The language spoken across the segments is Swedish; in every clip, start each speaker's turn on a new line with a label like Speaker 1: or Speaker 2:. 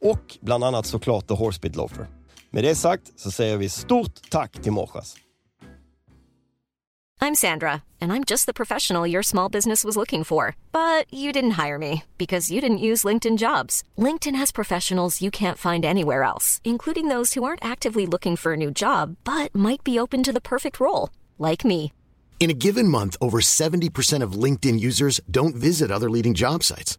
Speaker 1: Och bland annat såklart The Horsebit Loafer. Med det sagt så säger vi stort tack till Morschas.
Speaker 2: I'm Sandra, and I'm just the professional your small business was looking for. But you didn't hire me because you didn't use LinkedIn jobs. LinkedIn has professionals you can't find anywhere else, including those who aren't actively looking for a new job but might be open to the perfect role, like me.
Speaker 3: In a given month, over 70% of LinkedIn users don't visit other leading job sites.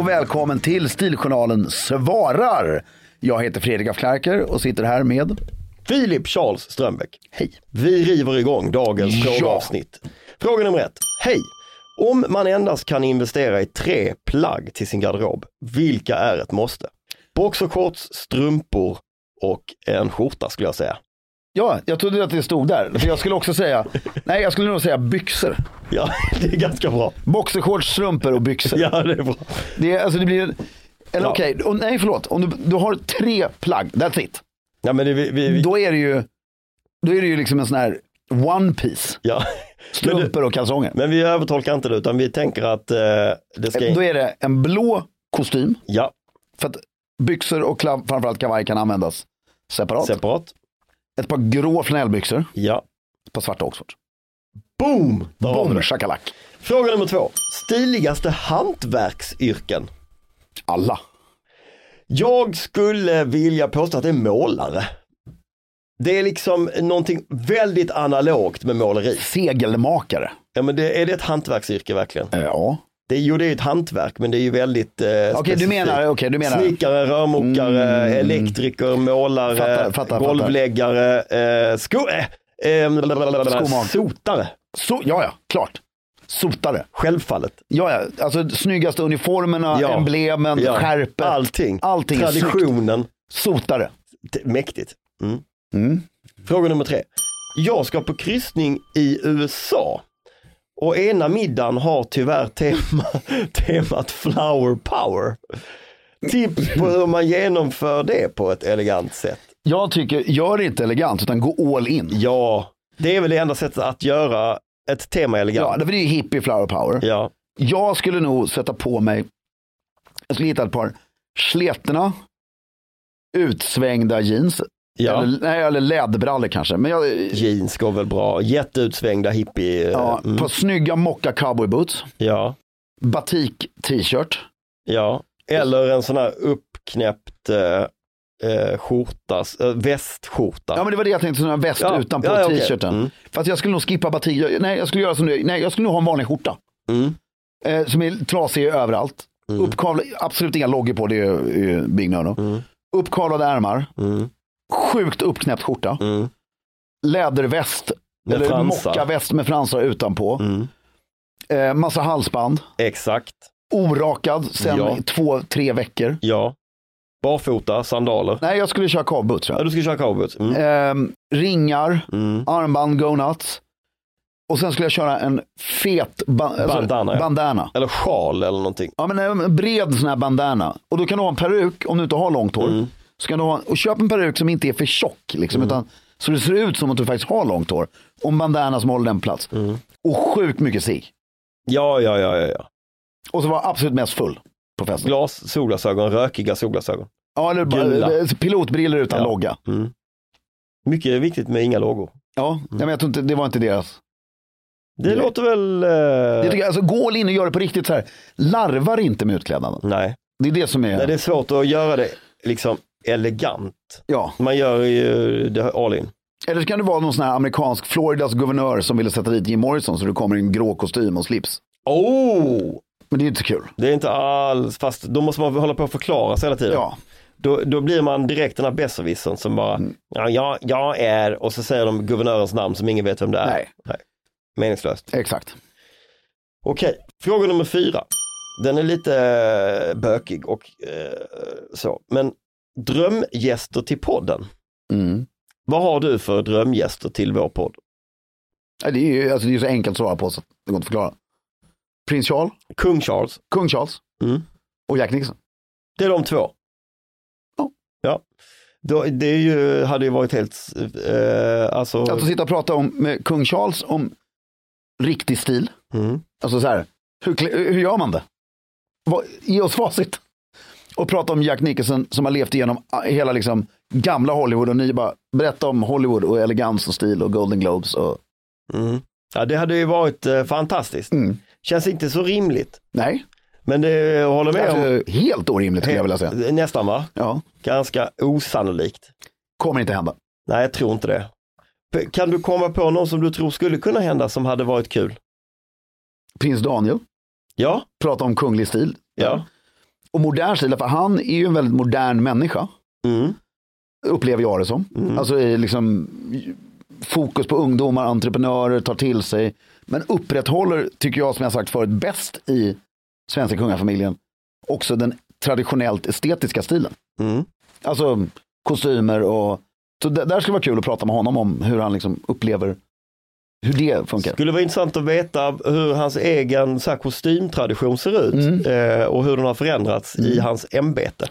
Speaker 4: Och välkommen till Stiljournalen svarar. Jag heter Fredrik af Klerker och sitter här med...
Speaker 1: Filip Charles Strömbäck.
Speaker 4: Hej.
Speaker 1: Vi river igång dagens
Speaker 4: Ja.
Speaker 1: frågeavsnitt. Fråga nummer ett. Hej! Om man endast kan investera i tre plagg till sin garderob, vilka är ett måste? Boxershorts, strumpor och en skjorta skulle jag säga.
Speaker 4: Ja, jag trodde att det stod där. För jag skulle också säga, nej jag skulle nog säga byxor.
Speaker 1: Ja, det är ganska bra.
Speaker 4: Boxershorts, strumpor och byxor.
Speaker 1: Ja, det är bra.
Speaker 4: Det, är, alltså det blir, eller
Speaker 1: Ja.
Speaker 4: okej, och nej förlåt, om du, du har tre plagg, that's it.
Speaker 1: Ja, men det, vi, vi,
Speaker 4: Då är det ju, då är det ju liksom en sån här one piece.
Speaker 1: ja.
Speaker 4: Strumpor och kalsonger.
Speaker 1: men vi övertolkar inte det, utan vi tänker att eh, det ska...
Speaker 4: Då är det en blå kostym.
Speaker 1: Ja,
Speaker 4: För att byxor och klav, framförallt kavaj kan användas separat.
Speaker 1: separat.
Speaker 4: Ett par grå flanellbyxor,
Speaker 1: Ja.
Speaker 4: ett par svarta Oxford.
Speaker 1: Boom!
Speaker 4: Boom, shakalak.
Speaker 1: Fråga nummer två. Stiligaste hantverksyrken?
Speaker 4: Alla.
Speaker 1: Jag skulle vilja påstå att det är målare. Det är liksom någonting väldigt analogt med måleri.
Speaker 4: Segelmakare.
Speaker 1: Ja, men det, är det ett hantverksyrke verkligen?
Speaker 4: Eh, Ja.
Speaker 1: Det är, jo, det är ett hantverk, men det är ju väldigt eh,
Speaker 4: Okej, du
Speaker 1: specifikt.
Speaker 4: menar, okej, du menar.
Speaker 1: Snickare, rörmokare,
Speaker 4: Mm.
Speaker 1: elektriker, målare,
Speaker 4: Fattar, fattar,
Speaker 1: golvläggare, eh, sko, eh, eh,
Speaker 4: Skomak.
Speaker 1: sotare.
Speaker 4: Så, ja, ja, klart. Sotare.
Speaker 1: Självfallet.
Speaker 4: Ja, ja. Alltså snyggaste uniformerna,
Speaker 1: Ja.
Speaker 4: emblemen,
Speaker 1: Ja,
Speaker 4: skärpet.
Speaker 1: Allting.
Speaker 4: Allting.
Speaker 1: Traditionen.
Speaker 4: Sotare.
Speaker 1: Mäktigt. Mm.
Speaker 4: Mm.
Speaker 1: Fråga nummer tre. Jag ska på kryssning i USA och ena middagen har tyvärr tema, temat flower power. Tips på hur man genomför det på ett elegant sätt.
Speaker 4: Jag tycker, gör det inte elegant utan gå all in.
Speaker 1: Ja, det är väl det enda sättet att göra ett tema
Speaker 4: Ja,
Speaker 1: elegant.
Speaker 4: det är ju hippie flower power.
Speaker 1: Ja,
Speaker 4: Jag skulle nog sätta på mig, jag skulle hitta ett par sletna, utsvängda jeans.
Speaker 1: Ja.
Speaker 4: Eller, nej, eller läderbrallor kanske. Men jag,
Speaker 1: Jeans går väl bra. Jätteutsvängda hippie.
Speaker 4: ja,
Speaker 1: mm.
Speaker 4: par snygga mocka cowboyboots.
Speaker 1: ja,
Speaker 4: Batik t-shirt.
Speaker 1: ja. Eller en sån här uppknäppt eh, eh, skjorta, eh, västskjorta.
Speaker 4: Ja men det var det jag tänkte, sån här väst
Speaker 1: Ja,
Speaker 4: utanpå
Speaker 1: ja, ja,
Speaker 4: t-shirten.
Speaker 1: Mm.
Speaker 4: Fast jag skulle nog skippa batik. Jag- Nej, jag skulle göra som du. Nej, jag skulle nog ha en vanlig skjorta.
Speaker 1: Mm.
Speaker 4: Eh, som är trasig överallt.
Speaker 1: Mm.
Speaker 4: Uppkavlad, absolut inga loggor på, det är ju Big No.
Speaker 1: Mm.
Speaker 4: Uppkavlade ärmar.
Speaker 1: Mm.
Speaker 4: Sjukt uppknäppt skjorta.
Speaker 1: Mm.
Speaker 4: Läderväst.
Speaker 1: Med
Speaker 4: eller
Speaker 1: fransar.
Speaker 4: mockaväst med fransar utanpå.
Speaker 1: Mm.
Speaker 4: Eh, massa halsband.
Speaker 1: Exakt,
Speaker 4: Orakad sen
Speaker 1: Ja.
Speaker 4: två, tre veckor.
Speaker 1: ja. Barfota, sandaler.
Speaker 4: Nej, jag skulle köra cowboyboots. tror
Speaker 1: Ja, du ska köra cowboys. Mm.
Speaker 4: Eh, ringar,
Speaker 1: Mm.
Speaker 4: armband, go nuts. Och sen skulle jag köra en fet ba- alltså,
Speaker 1: Bandana, ja.
Speaker 4: bandana.
Speaker 1: Eller sjal eller någonting.
Speaker 4: Ja, men en bred sån här bandana. Och då kan du ha en peruk om du inte har långt hår.
Speaker 1: Mm.
Speaker 4: Så kan du ha, och köp en peruk som inte är för tjock. Liksom, utan, så det ser ut som att du faktiskt har långt hår. Och en bandana som håller den plats.
Speaker 1: Mm.
Speaker 4: Och sjukt mycket cigg.
Speaker 1: Ja, ja, ja, ja, ja.
Speaker 4: Och så var absolut mest full på festen.
Speaker 1: Glas, solglasögon, rökiga solglasögon.
Speaker 4: Ja, eller bara,
Speaker 1: Gula.
Speaker 4: eh, pilotbriller utan
Speaker 1: Ja.
Speaker 4: logga.
Speaker 1: Mm. Mycket viktigt med inga loggor.
Speaker 4: Ja, nej, men jag tror inte, det var inte deras.
Speaker 1: Det
Speaker 4: Nej.
Speaker 1: låter väl... Eh...
Speaker 4: Jag tycker, alltså, gå all in och gör det på riktigt så här. Larvar inte med utklädnaden.
Speaker 1: Nej.
Speaker 4: Det är det som är,
Speaker 1: Nej, det är svårt att göra det liksom elegant.
Speaker 4: ja.
Speaker 1: Man gör ju det all in.
Speaker 4: Eller så kan det vara någon sån här amerikansk Floridas guvernör som ville sätta dit Jim Morrison så du kommer i en grå kostym och slips.
Speaker 1: Oh!
Speaker 4: Men det är inte kul.
Speaker 1: Det är inte alls, fast då måste man hålla på att förklara sig hela tiden.
Speaker 4: Ja,
Speaker 1: Då, då blir man direkt den här besserwissern som bara,
Speaker 4: Mm.
Speaker 1: ja, jag, jag är, och så säger de guvernörens namn som ingen vet vem det är.
Speaker 4: Nej.
Speaker 1: Meningslöst.
Speaker 4: exakt.
Speaker 1: Okej, fråga nummer fyra. Den är lite bökig och eh, så, men drömgäster till podden.
Speaker 4: Mm.
Speaker 1: Vad har du för drömgäster till vår podd?
Speaker 4: Ja, Det är ju alltså, det är ju så enkelt att svara på så det går inte att förklara. Prins Charles,
Speaker 1: Kung Charles,
Speaker 4: kung Charles
Speaker 1: Mm.
Speaker 4: och Jack Nixon.
Speaker 1: det är de två.
Speaker 4: Ja.
Speaker 1: Ja, då, det är ju, hade ju varit helt, eh, alltså,
Speaker 4: Att sitta och prata om, med kung Charles om riktig stil.
Speaker 1: mm,
Speaker 4: Alltså så här, hur, hur gör man det? Vad, ge oss facit. Och prata om Jack Nicholson som har levt igenom hela liksom gamla Hollywood och ni bara berätta om Hollywood och elegans och stil och Golden Globes. Och,
Speaker 1: mm. Ja, det hade ju varit eh, fantastiskt.
Speaker 4: mm.
Speaker 1: Känns inte så rimligt,
Speaker 4: Nej,
Speaker 1: men det jag håller med om.
Speaker 4: alltså, helt orimligt skulle jag vilja säga.
Speaker 1: Nästan va?
Speaker 4: Ja,
Speaker 1: Ganska osannolikt.
Speaker 4: kommer inte hända.
Speaker 1: Nej, jag tror inte det. Kan du komma på någon som du tror skulle kunna hända som hade varit kul?
Speaker 4: Prins Daniel,
Speaker 1: Ja,
Speaker 4: prata om kunglig stil.
Speaker 1: ja.
Speaker 4: Och modern stil, för han är ju en väldigt modern människa.
Speaker 1: Mm.
Speaker 4: upplever jag det som.
Speaker 1: Mm.
Speaker 4: Alltså liksom fokus på ungdomar, entreprenörer, tar till sig. Men upprätthåller, tycker jag som jag sagt förut, bäst i svenska kungafamiljen också den traditionellt estetiska stilen.
Speaker 1: Mm.
Speaker 4: Alltså kostymer och så där skulle vara kul att prata med honom om hur han liksom upplever hur det funkar.
Speaker 1: Skulle vara intressant att veta hur hans egen så här, kostymtradition ser ut
Speaker 4: Mm.
Speaker 1: eh, och hur den har förändrats i hans ämbete.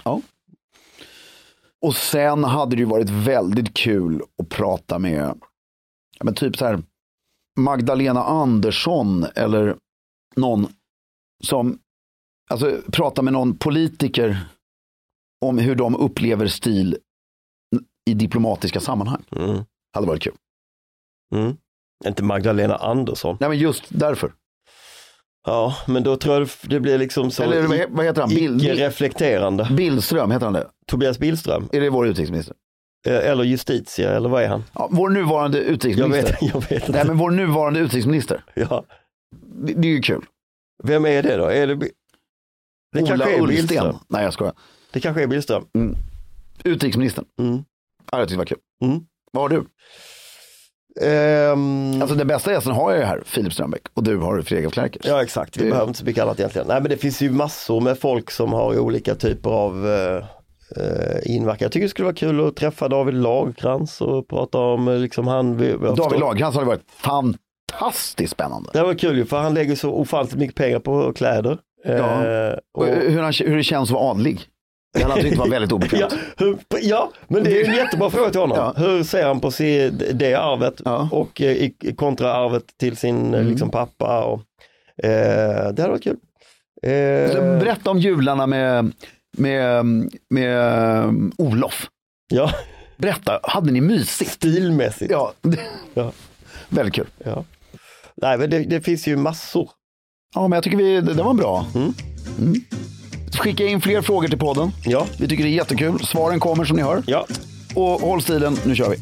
Speaker 4: Och sen hade det ju varit väldigt kul att prata med, ja, men typ så här, Magdalena Andersson eller någon som, alltså prata med någon politiker om hur de upplever stil i diplomatiska sammanhang.
Speaker 1: Mm.
Speaker 4: Hade varit kul.
Speaker 1: Mm. Inte Magdalena Andersson.
Speaker 4: Nej men just därför.
Speaker 1: Ja, men då tror jag det blir liksom så
Speaker 4: Eller vad he- vad heter han?
Speaker 1: Icke-reflekterande.
Speaker 4: Billström, heter han det?
Speaker 1: Tobias Billström,
Speaker 4: Är det vår utrikesminister?
Speaker 1: eh, eller justitie, eller vad är han?
Speaker 4: Ja, vår nuvarande
Speaker 1: Jag
Speaker 4: utrikesminister.
Speaker 1: vet, jag vet inte.
Speaker 4: Nej men vår nuvarande utrikesminister.
Speaker 1: Ja.
Speaker 4: Det, det är ju kul.
Speaker 1: Vem är det då? Är det, det
Speaker 4: Ola
Speaker 1: kanske är
Speaker 4: Ullsten.
Speaker 1: Billström.
Speaker 4: Nej jag skojar.
Speaker 1: Det kanske är Billström.
Speaker 4: Utrikesministern.
Speaker 1: Mm.
Speaker 4: Ja, jag tyckte det var kul.
Speaker 1: Mm.
Speaker 4: Vad har du?
Speaker 1: Ehm,
Speaker 4: Alltså den bästa gästen har jag ju här, Filip Strömbäck. Och du har Fredrik af Klerker.
Speaker 1: Ja exakt, vi
Speaker 4: Det-
Speaker 1: behöver inte så mycket annat egentligen. Nej men det finns ju massor med folk som har olika typer av eh, inverkan. Jag tycker det skulle vara kul att träffa David Lagercrantz och prata om eh, liksom han.
Speaker 4: David Lagercrantz hade varit fantastiskt spännande.
Speaker 1: Det var kul ju, för han lägger så ofantligt mycket pengar på kläder.
Speaker 4: Ja.
Speaker 1: Eh,
Speaker 4: Och
Speaker 1: och,
Speaker 4: hur, han, hur det känns att vara adlig. Det hade han tyckt var väldigt
Speaker 1: ja,
Speaker 4: obekvämt.
Speaker 1: hur, ja, men det är en jättebra fråga till honom.
Speaker 4: Ja.
Speaker 1: Hur ser han på sig, det arvet
Speaker 4: Ja. Mm.
Speaker 1: och eh, i- kontra arvet till sin eh, liksom, pappa? Och, eh, det hade varit kul. Eh,
Speaker 4: Berätta om jularna med, med, med um, Olof.
Speaker 1: ja,
Speaker 4: Berätta, hade ni mysigt?
Speaker 1: stilmässigt.
Speaker 4: Ja,
Speaker 1: Ja.
Speaker 4: väldigt kul.
Speaker 1: Ja. Nej, men det, det finns ju massor.
Speaker 4: Ja, men jag tycker vi, det, det var bra.
Speaker 1: Mm.
Speaker 4: Mm. Skicka in fler frågor till podden.
Speaker 1: Ja,
Speaker 4: Vi tycker det är jättekul. Svaren kommer som ni hör.
Speaker 1: ja.
Speaker 4: Och håll stilen, nu kör vi.